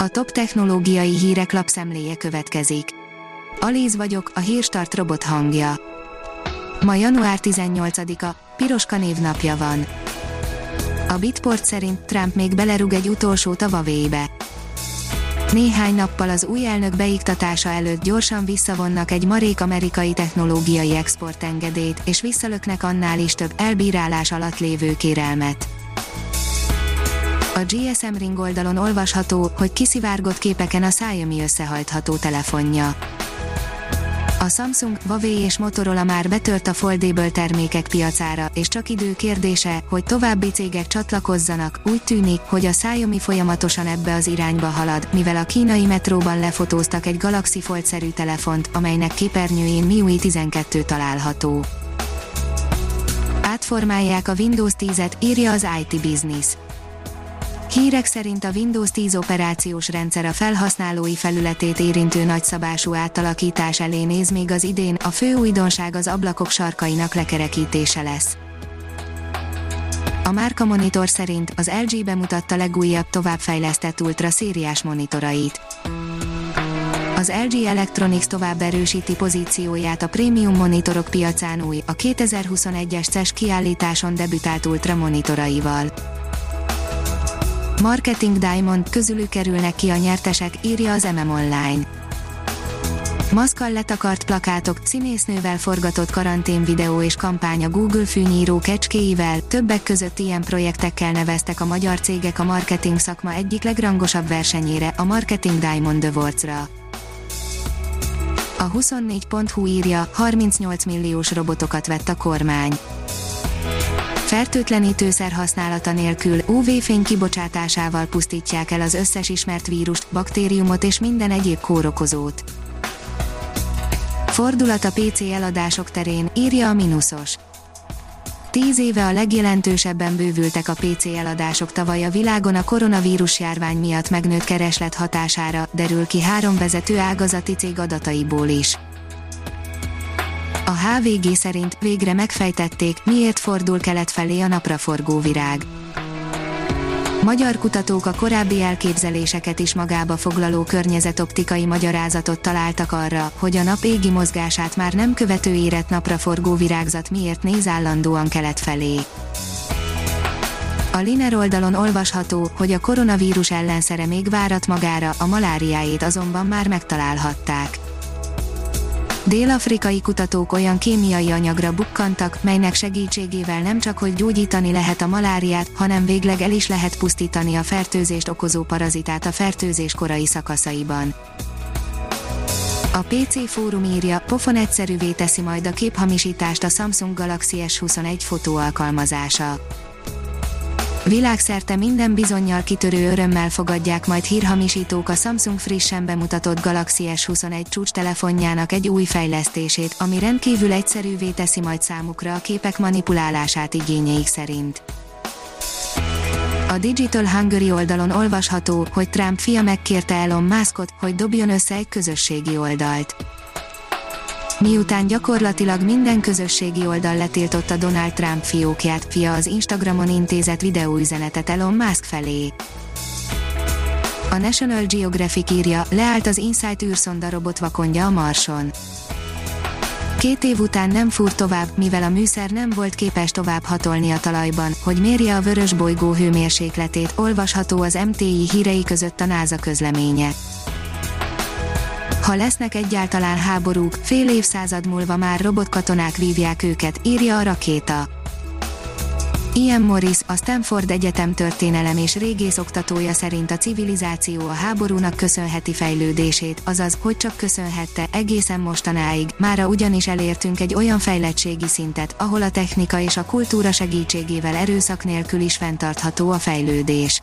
A top technológiai hírek lapszemléje következik. Alíz vagyok, a hírstart robot hangja. Ma január 18-a, Piroska névnapja van. A Bitport szerint Trump még belerug egy utolsó tavavébe. Néhány nappal az új elnök beiktatása előtt gyorsan visszavonnak egy marék amerikai technológiai exportengedélyt, és visszalöknek annál is több elbírálás alatt lévő kérelmet. A GSM Ring oldalon olvasható, hogy kiszivárgott képeken a Xiaomi összehajtható telefonja. A Samsung, Huawei és Motorola már betört a foldable termékek piacára, és csak idő kérdése, hogy további cégek csatlakozzanak. Úgy tűnik, hogy a Xiaomi folyamatosan ebbe az irányba halad, mivel a kínai metróban lefotóztak egy Galaxy Fold-szerű telefont, amelynek képernyőjén MIUI 12 található. Átformálják a Windows 10-et, írja az IT Business. Hírek szerint a Windows 10 operációs rendszer a felhasználói felületét érintő nagyszabású átalakítás elé néz még az idén, a fő újdonság az ablakok sarkainak lekerekítése lesz. A Márka Monitor szerint az LG bemutatta legújabb továbbfejlesztett ultra szériás monitorait. Az LG Electronics tovább erősíti pozícióját a prémium monitorok piacán új, a 2021-es CES kiállításon debütált ultra monitoraival. Marketing Diamond közülük kerülnek ki a nyertesek, írja az MM Online. Maszkal letakart plakátok, színésznővel forgatott karantén videó és kampány a Google fűnyíró kecskéivel, többek között ilyen projektekkel neveztek a magyar cégek a marketing szakma egyik legrangosabb versenyére, a Marketing Diamond Awards-ra. A 24.hu írja, 38 milliós robotokat vett a kormány fertőtlenítőszer használata nélkül UV-fény kibocsátásával pusztítják el az összes ismert vírust, baktériumot és minden egyéb kórokozót. Fordulat a PC eladások terén, írja a Minusos. Tíz éve a legjelentősebben bővültek a PC eladások tavaly a világon a koronavírus járvány miatt megnőtt kereslet hatására, derül ki három vezető ágazati cég adataiból is. A HVG szerint végre megfejtették, miért fordul kelet felé a napraforgó virág. Magyar kutatók a korábbi elképzeléseket is magába foglaló környezetoptikai magyarázatot találtak arra, hogy a nap égi mozgását már nem követő érett napraforgó virágzat miért néz állandóan kelet felé. A Liner oldalon olvasható, hogy a koronavírus ellenszere még várat magára, a maláriáét azonban már megtalálhatták. Dél-afrikai kutatók olyan kémiai anyagra bukkantak, melynek segítségével nem csak hogy gyógyítani lehet a maláriát, hanem végleg el is lehet pusztítani a fertőzést okozó parazitát a fertőzés korai szakaszaiban. A PC fórum írja, pofon egyszerűvé teszi majd a képhamisítást a Samsung Galaxy S21 fotó alkalmazása. Világszerte minden bizonyal kitörő örömmel fogadják majd hírhamisítók a Samsung frissen bemutatott Galaxy S21 csúcs telefonjának egy új fejlesztését, ami rendkívül egyszerűvé teszi majd számukra a képek manipulálását igényeik szerint. A Digital Hungary oldalon olvasható, hogy Trump fia megkérte Elon Muskot, hogy dobjon össze egy közösségi oldalt. Miután gyakorlatilag minden közösségi oldal letiltotta Donald Trump fiókját, fia az Instagramon intézett videóüzenetet Elon Musk felé. A National Geographic írja, leállt az Insight űrszonda robot vakondja a Marson. Két év után nem fúr tovább, mivel a műszer nem volt képes tovább hatolni a talajban, hogy mérje a vörös bolygó hőmérsékletét, olvasható az MTI hírei között a NASA közleménye. Ha lesznek egyáltalán háborúk, fél évszázad múlva már robotkatonák vívják őket, írja a rakéta. Ian Morris, a Stanford Egyetem történelem és régész oktatója szerint a civilizáció a háborúnak köszönheti fejlődését, azaz, hogy csak köszönhette, egészen mostanáig, mára ugyanis elértünk egy olyan fejlettségi szintet, ahol a technika és a kultúra segítségével erőszak nélkül is fenntartható a fejlődés.